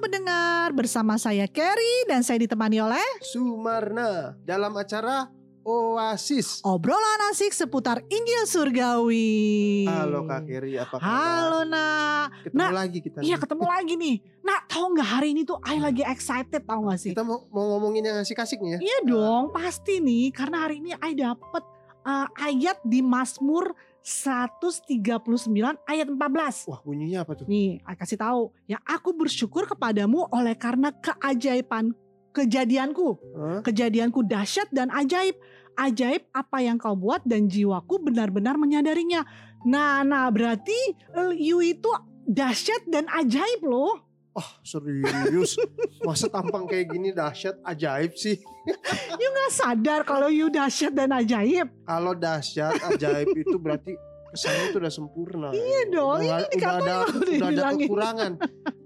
pendengar, bersama saya Kerry dan saya ditemani oleh Sumarna dalam acara Oasis. obrolan asik seputar Injil Surgawi. Halo Kak Keri, apa kabar? Halo nak. Ketemu Nak, lagi kita. Iya nih. ketemu lagi nih. Nak tahu nggak hari ini tuh I lagi excited tahu nggak sih? Kita mau, mau ngomongin yang asik-asik nih ya. Iya dong, pasti nih karena hari ini I dapet uh, ayat di Mazmur 139 ayat 14. Wah bunyinya apa tuh? Nih, kasih tahu. Ya aku bersyukur kepadamu oleh karena keajaiban kejadianku. Hah? Kejadianku dahsyat dan ajaib. Ajaib apa yang kau buat dan jiwaku benar-benar menyadarinya. Nah, nah berarti you itu dahsyat dan ajaib loh. Oh serius, masa tampang kayak gini dahsyat ajaib sih. You nggak sadar kalau you dahsyat dan ajaib. Kalau dahsyat ajaib itu berarti kesannya itu udah sempurna. Iya dong, Udah, ini udah ada, udah ada kekurangan.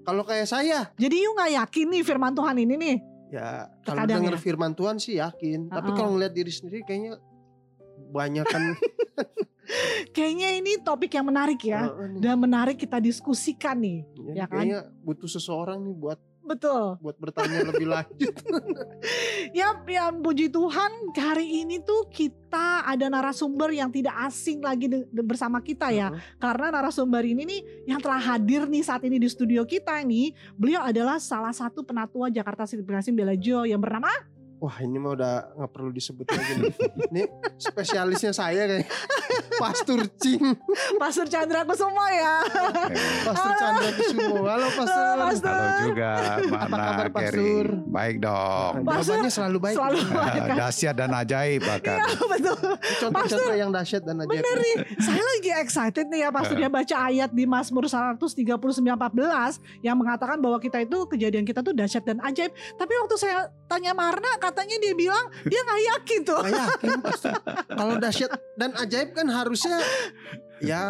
Kalau kayak saya, Jadi you nggak yakin nih firman Tuhan ini nih. ya kalau denger ya. firman Tuhan sih yakin. Tapi Uh-uh. kalau ngeliat diri sendiri kayaknya banyak kan. Kayaknya ini topik yang menarik ya. Dan menarik kita diskusikan nih. ya kan? Kayaknya butuh seseorang nih buat Betul. buat bertanya lebih lanjut. Ya, ya puji Tuhan hari ini tuh kita ada narasumber yang tidak asing lagi de- de- bersama kita ya. Karena narasumber ini nih yang telah hadir nih saat ini di studio kita nih. Beliau adalah salah satu penatua Jakarta City Prasim Belajo yang bernama Wah ini mah udah nggak perlu disebut lagi nih. Ini spesialisnya saya kayak Pastor Cing, Pastor Chandra Kusuma ya. Pastor Halo. Chandra Kusumo. Halo Pastor. Halo, Pastor. Halo juga, Apa mana kabar, Kerry? Pastor? Baik dong. Pastor, Jawabannya selalu baik. Selalu Ah, baik. kan? Dahsyat dan ajaib bahkan. Iya betul. Contoh-contoh yang dahsyat dan ajaib. Bener nih, saya lagi excited nih ya pas dia baca ayat di Mazmur 139:14 yang mengatakan bahwa kita itu kejadian kita tuh dahsyat dan ajaib. Tapi waktu saya tanya Marna katanya dia bilang dia nggak yakin tuh. Nggak yakin Pastor. Kalau dahsyat dan ajaib kan harusnya ya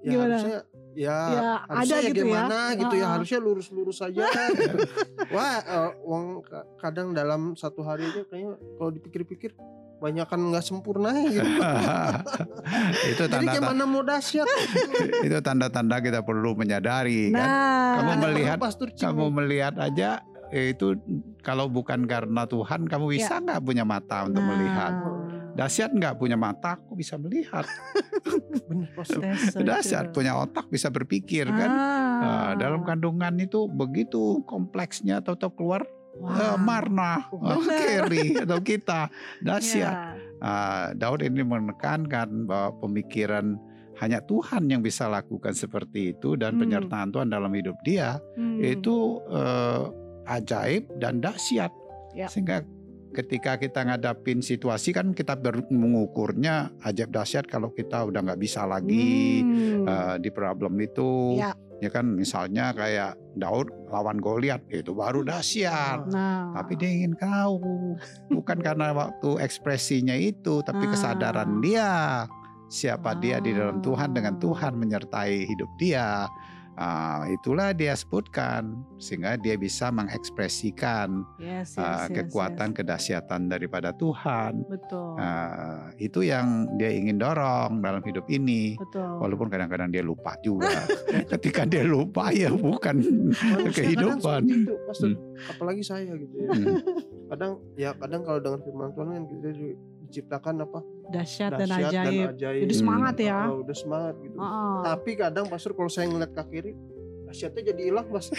ya Gimana? harusnya ya, Ya, harusnya ada ya gitu ya. gimana gitu ya Ah, ah. harusnya lurus-lurus aja wah eh, wong ka- kadang dalam satu hari aja kayaknya kalau dipikir-pikir banyak kan nggak sempurna gitu itu jadi tanda gimana mau dahsyat itu tanda-tanda kita perlu menyadari kan. Nah, Kamu Ada melihat- Kamu melihat aja eh, itu kalau bukan karena Tuhan kamu bisa nggak punya mata untuk nah. melihat. Dahsyat nggak punya mata aku bisa melihat. bener true. punya otak bisa berpikir kan. Ah. Nah, dalam kandungan itu begitu kompleksnya atau keluar eh, Marna, Benar. eh, Kerry atau kita dahsyat. Ya. Ah, Daud ini menekankan bahwa pemikiran hanya Tuhan yang bisa lakukan seperti itu dan Hmm. penyertaan Tuhan dalam hidup dia Hmm. itu eh, ajaib dan dahsyat. Ya. Sehingga ketika kita ngadapin situasi kan kita mengukurnya ajaib dahsyat kalau kita udah nggak bisa lagi Hmm. eh, di problem itu. Ya. Ya kan misalnya kayak Daud lawan Goliat itu baru dahsyat. Nah. Tapi dia ingin tahu bukan karena waktu ekspresinya itu, tapi Ah. kesadaran dia siapa dia di dalam Tuhan dengan. Tuhan menyertai hidup dia. Ah, itulah dia sebutkan sehingga dia bisa mengekspresikan Yes, yes, ah, yes, kekuatan yes. kedahsyatan daripada Tuhan. Betul. Ah, itu yang dia ingin dorong dalam hidup ini. Betul. Walaupun kadang-kadang dia lupa juga. Ketika dia lupa ya bukan kehidupan. itu, Pastor. Hmm. apalagi saya gitu ya Hmm. kadang ya kadang kalau dengar firman Tuhan kan kita juga diciptakan apa Dahsyat dan ajaib. ajaib. Jadi semangat ya. Oh, udah semangat gitu Heeh. tapi kadang pastor kalau saya ngeliat ke kiri dahsyatnya jadi hilang mas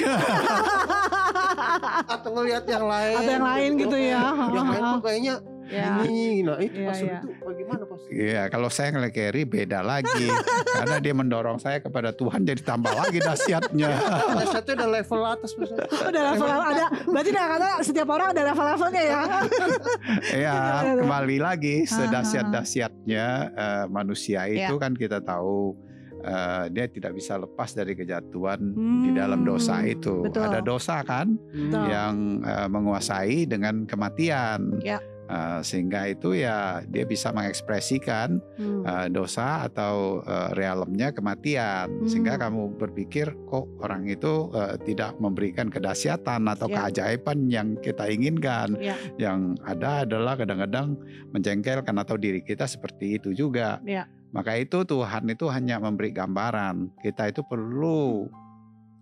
atau ngelihat yang lain Atau yang lain gitu ya. yang lain kayaknya Ya. ini nah itu Iya, pastor iya. itu bagaimana pastor Iya, kalau saya ngeliat Kerry beda lagi. Karena dia mendorong saya kepada Tuhan jadi tambah lagi dahsyatnya. dahsyatnya udah level atas Udah level ada berarti kata setiap orang ada level-levelnya ya. Iya, kembali lagi Ah, sedahsyat-dahsyatnya eh, manusia itu kan kita tahu eh, dia tidak bisa lepas dari kejatuhan di dalam dosa Hmm, itu. betul. Ada dosa kan Betul. yang eh, menguasai dengan kematian. Ya. Eh, sehingga itu ya dia bisa mengekspresikan Hmm. uh, dosa atau uh, realemnya kematian sehingga Hmm. kamu berpikir kok orang itu uh, tidak memberikan kedahsyatan atau Ya. keajaiban yang kita inginkan Ya. yang ada adalah kadang-kadang menjengkelkan atau diri kita seperti itu juga Ya. maka itu Tuhan itu hanya memberi gambaran kita itu perlu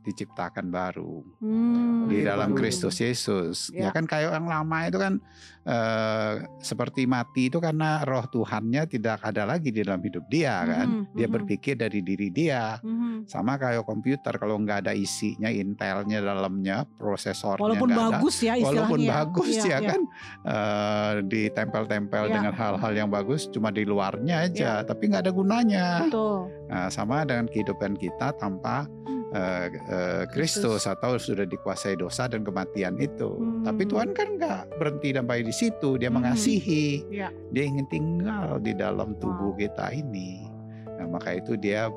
diciptakan baru Hmm, di Lahir dalam baru. Kristus Yesus. Ya. Ya. kan kayak yang lama itu kan eh, seperti mati itu karena roh Tuhannya tidak ada lagi di dalam hidup dia kan. Mhm, Dia mhm. berpikir dari diri dia. Mhm. Sama kayak komputer kalau nggak ada isinya, intelnya dalamnya, prosesornya Walaupun nggak ada. bagus ya istilahnya. Walaupun ya. bagus Iya, ya iya. kan eh, ditempel-tempel Iya. dengan hal-hal yang bagus cuma di luarnya aja, Iya. tapi nggak ada gunanya. Betul. Nah, sama dengan kehidupan kita tanpa eh, eh, Kristus atau sudah dikuasai dosa dan kematian itu. Hmm. Tapi Tuhan kan nggak berhenti sampai di situ. Dia Hmm. mengasihi. Iya. Dia ingin tinggal di dalam tubuh Wow. kita ini. Nah, maka itu dia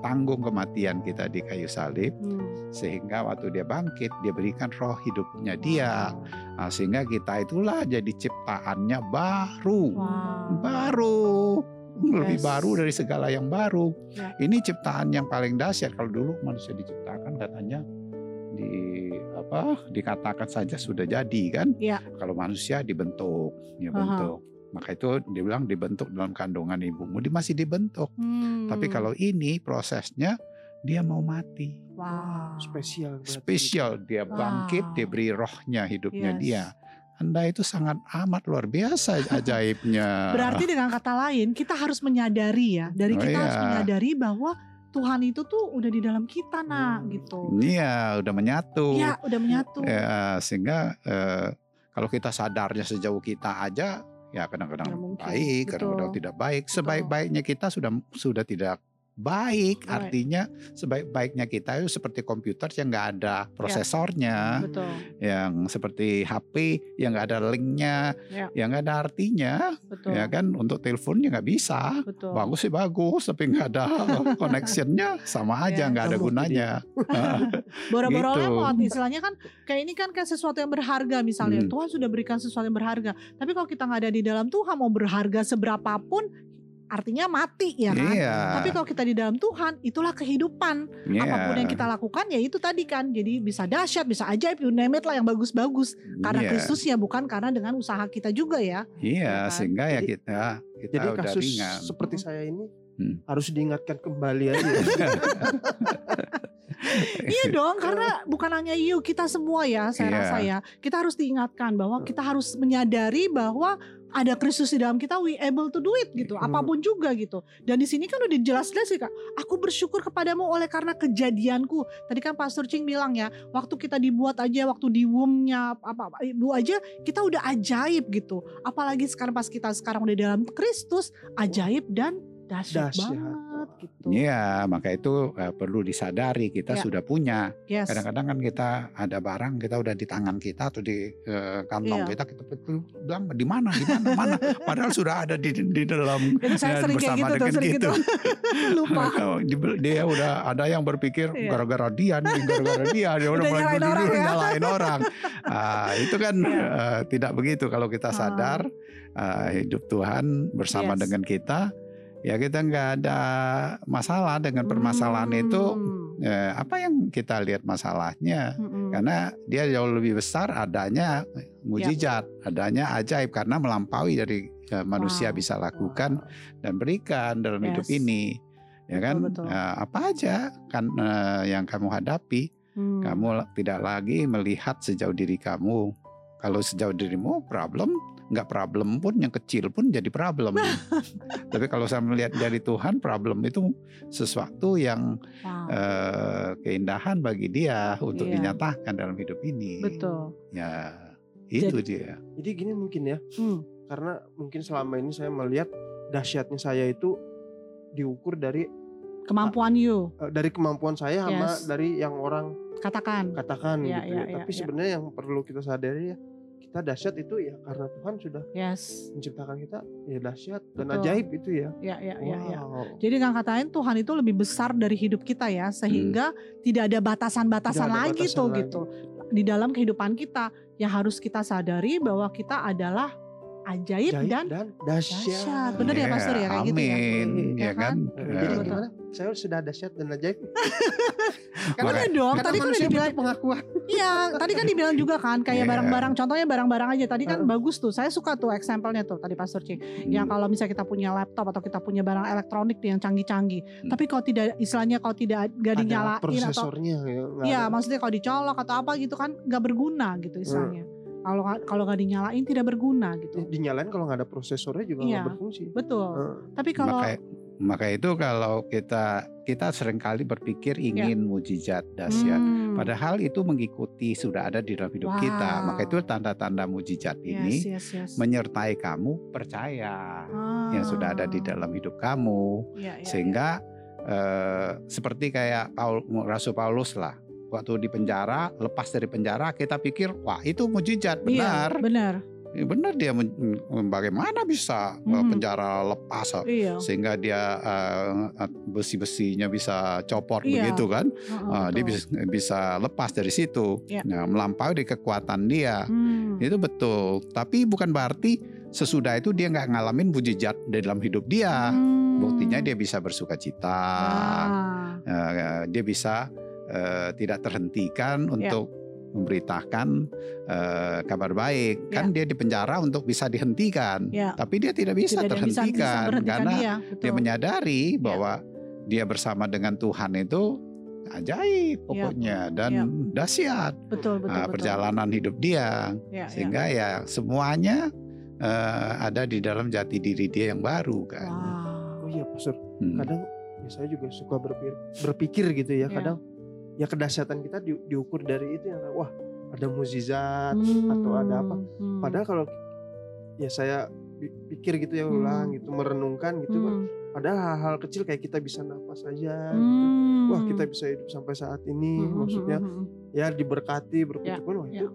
tanggung kematian kita di kayu salib Hmm. sehingga waktu dia bangkit dia berikan roh hidupnya dia. Nah, sehingga kita itulah jadi ciptaannya baru. Wow. Baru lebih Yes. baru dari segala yang baru. Ya. Ini ciptaan yang paling dahsyat kalau dulu manusia diciptakan katanya di apa dikatakan saja sudah jadi kan. Ya. Kalau manusia dibentuk, ya Aha. bentuk. Maka itu dibilang dibentuk dalam kandungan ibumu, dia masih dibentuk. Hmm. Tapi kalau ini prosesnya dia mau mati. wow. spesial. Spesial dia bangkit, Wow. dia beri rohnya hidupnya Yes. dia. Anda itu sangat amat luar biasa ajaibnya. Berarti dengan kata lain kita harus menyadari ya, dari Oh, kita harus iya. menyadari bahwa Tuhan itu tuh udah di dalam kita nak Hmm. gitu. Iya, udah menyatu. Ya udah menyatu. Ya, sehingga eh, kalau kita sadarnya sejauh kita aja, ya kadang-kadang Ya, baik, kadang-kadang tidak baik. Sebaik-baiknya kita sudah sudah tidak baik. Right. Artinya sebaik-baiknya kita itu seperti komputer yang nggak ada prosesornya, Betul. yang seperti HP yang nggak ada linknya, Ya. yang nggak ada artinya, Betul. ya kan? Untuk teleponnya nggak bisa. Betul. Bagus sih bagus, tapi nggak ada connectionnya, sama aja Ya, nggak ada terbukti gunanya. Boro-boro Gitu. lewat istilahnya kan kayak ini kan kayak sesuatu yang berharga misalnya Hmm. Tuhan sudah berikan sesuatu yang berharga tapi kalau kita nggak ada di dalam Tuhan mau berharga seberapapun artinya mati ya kan Iya. tapi kalau kita di dalam Tuhan itulah kehidupan Iya. apa pun yang kita lakukan ya itu tadi kan jadi bisa dahsyat bisa ajaib you name it lah yang bagus-bagus karena Iya. Kristusnya bukan karena dengan usaha kita juga ya Iya, kan? sehingga ya Jadi- kita kita Jadi udah kasus ringan. seperti saya ini Hmm. harus diingatkan kembali aja. Iya dong, karena bukan hanya you, kita semua ya, saya Iya. rasa ya. Kita harus diingatkan bahwa kita harus menyadari bahwa ada Kristus di dalam kita, we able to do it gitu, apa pun juga gitu. Dan di sini kan udah jelas-jelas sih kak, aku bersyukur kepadamu oleh karena kejadianku. Tadi kan Pastor Ching bilang ya, waktu kita dibuat aja, waktu di womb-nya apa, ibu aja, kita udah ajaib gitu. Apalagi sekarang pas kita sekarang udah dalam Kristus, ajaib dan dahsyat, Dahsyat. Banget gitu. Iya, maka itu eh, perlu disadari kita Ya. sudah punya. Yes. Kadang-kadang kan kita ada barang kita udah di tangan kita atau di eh, kantong Iya. kita kita bilang di mana di mana mana padahal sudah ada di di dalam Itu saya ya, sering kayak bersama gitu dengan sering gitu. gitu. Lupa. Di- dia udah ada yang berpikir Iya. gara-gara dia nih gara-gara dia dia udah, Udah mulai nyalain berdiri orang ya. nyalain orang. Ah, itu kan Iya. eh, tidak begitu kalau kita Ah. sadar eh, hidup Tuhan bersama Yes. dengan kita ya kita nggak ada masalah dengan permasalahan itu Hmm. eh, apa yang kita lihat masalahnya Mm-mm. karena dia jauh lebih besar adanya mujizat adanya ajaib karena melampaui dari eh, manusia Wow. bisa lakukan dan berikan dalam hidup Yes. ini ya kan Betul, betul. Eh, apa aja kan eh, yang kamu hadapi Hmm. kamu tidak lagi melihat sejauh diri kamu kalau sejauh dirimu problem nggak problem pun yang kecil pun jadi problem tapi kalau saya melihat dari Tuhan problem itu sesuatu yang Wow. eh, keindahan bagi dia untuk Iya. dinyatakan dalam hidup ini Betul. ya itu dia Jadi gini mungkin ya, Hmm. karena mungkin selama ini saya melihat dahsyatnya saya itu diukur dari Kemampuan you, eh, dari kemampuan saya sama Yes. dari yang orang katakan. katakan Iya, gitu ya. iya, Tapi iya. sebenarnya yang perlu kita sadari ya, kita dahsyat itu ya karena Tuhan sudah Yes. menciptakan kita ya dahsyat dan Betul. ajaib itu ya. Ya, ya, ya, ya. Wow. Jadi dengan kata lain Tuhan itu lebih besar dari hidup kita ya, sehingga tidak ada batasan-batasan Tidak ada lagi batasan tuh lagi. gitu. Di dalam kehidupan kita yang harus kita sadari bahwa kita adalah ajaib, Jaib dan dan dahsyat. dahsyat. Bener ya, Iya, Pastor, ya, kayak gitu ya? Amin, Ya ya kan? kan. Nah, Jadi Betul. gimana? Saya sudah dahsyat dan ajaib. Kan udah dong, Karena tadi kan udah dibilang pengakuan. Iya, tadi kan dibilang juga kan kayak Iya. barang-barang, contohnya barang-barang aja. Tadi kan Heeh. bagus tuh. Saya suka tuh example-nya tuh tadi Pastor C. Yang kalau misalnya kita punya laptop atau kita punya barang elektronik yang canggih-canggih, Hmm. tapi kalau tidak istilahnya kalau tidak gak dinyalain atau prosesornya ya. Iya, maksudnya kalau dicolok atau apa gitu kan nggak berguna gitu istilahnya. Kalau kalau nggak dinyalain tidak berguna gitu. dinyalain kalau nggak ada prosesornya juga Iya. nggak berfungsi. Betul. Heeh. Tapi kalau maka maka itu kalau kita kita sering kali berpikir ingin mujizat dahsyat Hmm, padahal itu mengikuti sudah ada di dalam hidup kita maka Wow. itu tanda-tanda mujizat ini yes, yes, yes. menyertai kamu percaya yang sudah ada di Ah, dalam hidup kamu iya, iya, sehingga eh, seperti kayak Paul, Rasul Paulus lah waktu di penjara lepas dari penjara kita pikir wah itu mujizat benar Iya, benar. Ya, benar dia men- bagaimana bisa eh, Mhm. penjara lepas Iya. sehingga dia eh, besi-besinya bisa copot Iya. begitu kan Heeh, Ah, dia bisa bisa lepas dari situ Iya. nah, melampaui dari kekuatan dia Hmm. itu betul tapi bukan berarti sesudah itu dia nggak ngalamin mujizat dalam hidup dia Hmm. buktinya dia bisa bersuka cita Ah, dia bisa eh, tidak terhentikan Ya. untuk memberitakan eh, kabar baik kan dia di penjara untuk bisa dihentikan Ya. tapi dia tidak bisa tidak yang bisa, bisa terhentikan berhentikan karena dia. dia Betul. menyadari bahwa dia bersama dengan Tuhan itu ajaib pokoknya dan ya. dahsyat betul betul, betul. perjalanan hidup dia Ya, ya. sehingga ya semuanya eh, ada di dalam jati diri dia yang baru kan. Wow. Oh iya, Pastor. Hmm. Kadang ya saya juga suka berpikir, berpikir gitu ya. Kadang ya kedahsyatan kita di- diukur dari itu yang wah ada mukjizat Hmm, atau ada apa. hmm, Padahal kalau ya saya pi- pikir gitu ya Hmm. ulang gitu merenungkan gitu kan. hmm, Padahal hal-hal kecil kayak kita bisa nafas aja gitu. hmm. Wah kita bisa hidup sampai saat ini. Hmm, hmm, Maksudnya hmm, hmm. ya diberkati berpuji Ya. Wah ya. itu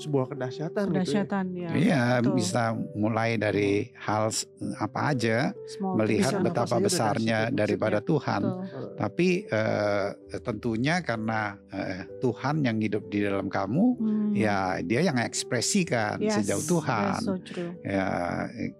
sebuah kedahsyatan gitu ya. kedahsyatan ya. Iya, betul. bisa mulai dari hal s- apa aja Small melihat bisa betapa besarnya daripada Tuhan. betul. Tapi eh, tentunya karena eh, Tuhan yang hidup di dalam kamu, Hmm. ya dia yang ekspresikan Yes, sejauh Tuhan, so true. ya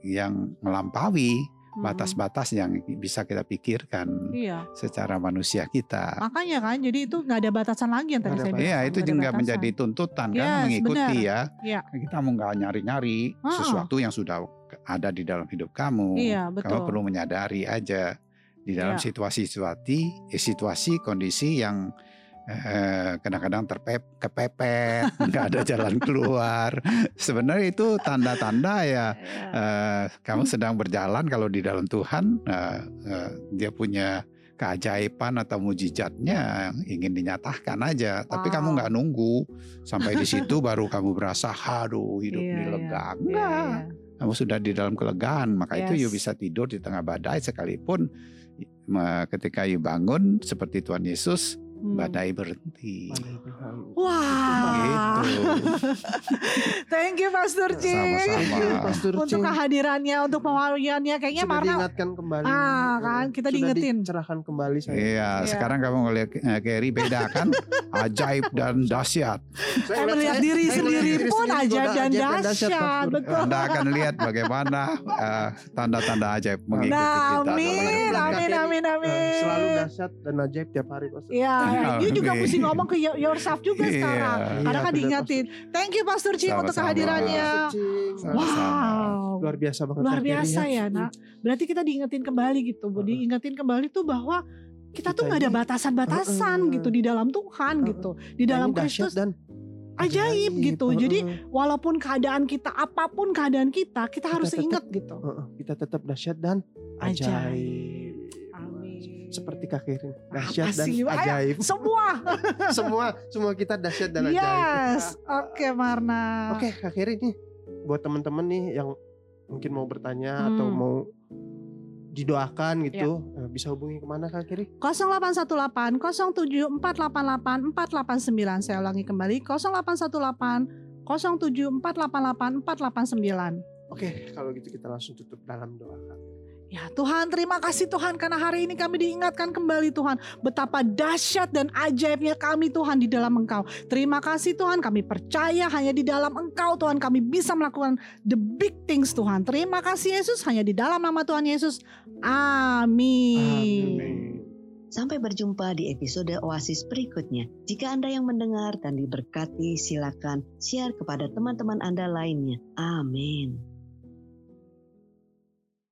yang melampaui. Batas-batas yang bisa kita pikirkan Iya, secara manusia kita. makanya kan, jadi itu nggak ada batasan lagi yang tadi saya bilang. Iya itu juga menjadi tuntutan kan Yes, mengikuti benar. ya. Iya. Kita mau nggak nyari-nyari Ah. sesuatu yang sudah ada di dalam hidup kamu. Iya, Kamu betul. perlu menyadari aja di dalam Iya. situasi-situasi, eh, situasi kondisi yang kadang-kadang terpep, kepepet, nggak ada jalan keluar. Sebenarnya itu tanda-tanda ya Iya. eh, kamu sedang berjalan kalau di dalam Tuhan eh, eh, dia punya keajaiban atau mujizatnya yang ingin dinyatakan aja tapi kamu Wow. nggak nunggu sampai di situ baru kamu berasa haduh hidup Iya, ini iya. lega Iya, enggak iya. kamu sudah di dalam kelegaan maka itu you Yes. bisa tidur di tengah badai sekalipun eh, ketika you bangun seperti Tuhan Yesus. Badai berhenti Tuhan. Wah. Thank you Pastor C. Sama-sama. Untuk kehadirannya, untuk pewahyuannya kayaknya Sudah Marna diingatkan kembali. Ah, kan, kita Sudah diingetin. dicerahkan kembali saya. Iya, Iya. sekarang kamu ngelihat eh, Kerry beda kan? Ajaib dan dahsyat. Eh, melihat diri sendiri pun ajaib dan dahsyat, betul. Anda akan lihat bagaimana eh, tanda-tanda ajaib mengikuti Nah, kita. amin, amin, amin, amin. Eh, Selalu dahsyat dan ajaib tiap hari Pastor. Iya, you juga Amin. mesti ngomong ke yourself juga Iya. sekarang. Karena Iya, kan benar, diingetin. Thank you Pastor Cing untuk kehadirannya. Sama-sama. Wow. Luar biasa banget. Luar biasa ya, nak. Berarti kita diingetin kembali gitu. Bu. Heeh. Diingetin kembali tuh bahwa kita tuh nggak ada batasan-batasan gitu di dalam Tuhan gitu. Di dalam Kristus dan ajaib gitu. Jadi walaupun keadaan kita apa pun keadaan kita, kita harus tetap- ingat gitu. Heeh, kita tetap dahsyat dan Ajaib. ajaib. Seperti Kak Kerin. Apa Dahsyat dan ajaib. Semua. semua semua kita dahsyat dan ajaib. yes. Oke Marna. Oke, Kak Kerin nih buat teman-teman nih yang mungkin mau bertanya atau Hmm. mau didoakan gitu, eh, bisa hubungi ke mana Kak Kiri? 0818 07488 489. Saya ulangi kembali 0818 07488 489. Oke, kalau gitu kita langsung tutup dalam doa Kak. Ya Tuhan terima kasih Tuhan karena hari ini kami diingatkan kembali Tuhan betapa dahsyat dan ajaibnya kami Tuhan di dalam Engkau. Terima kasih Tuhan kami percaya hanya di dalam Engkau Tuhan kami bisa melakukan the big things Tuhan. Terima kasih Yesus hanya di dalam nama Tuhan Yesus. Amin. Amin. Sampai berjumpa di episode Oasis berikutnya. Jika Anda yang mendengar dan diberkati, silakan share kepada teman-teman Anda lainnya. Amin.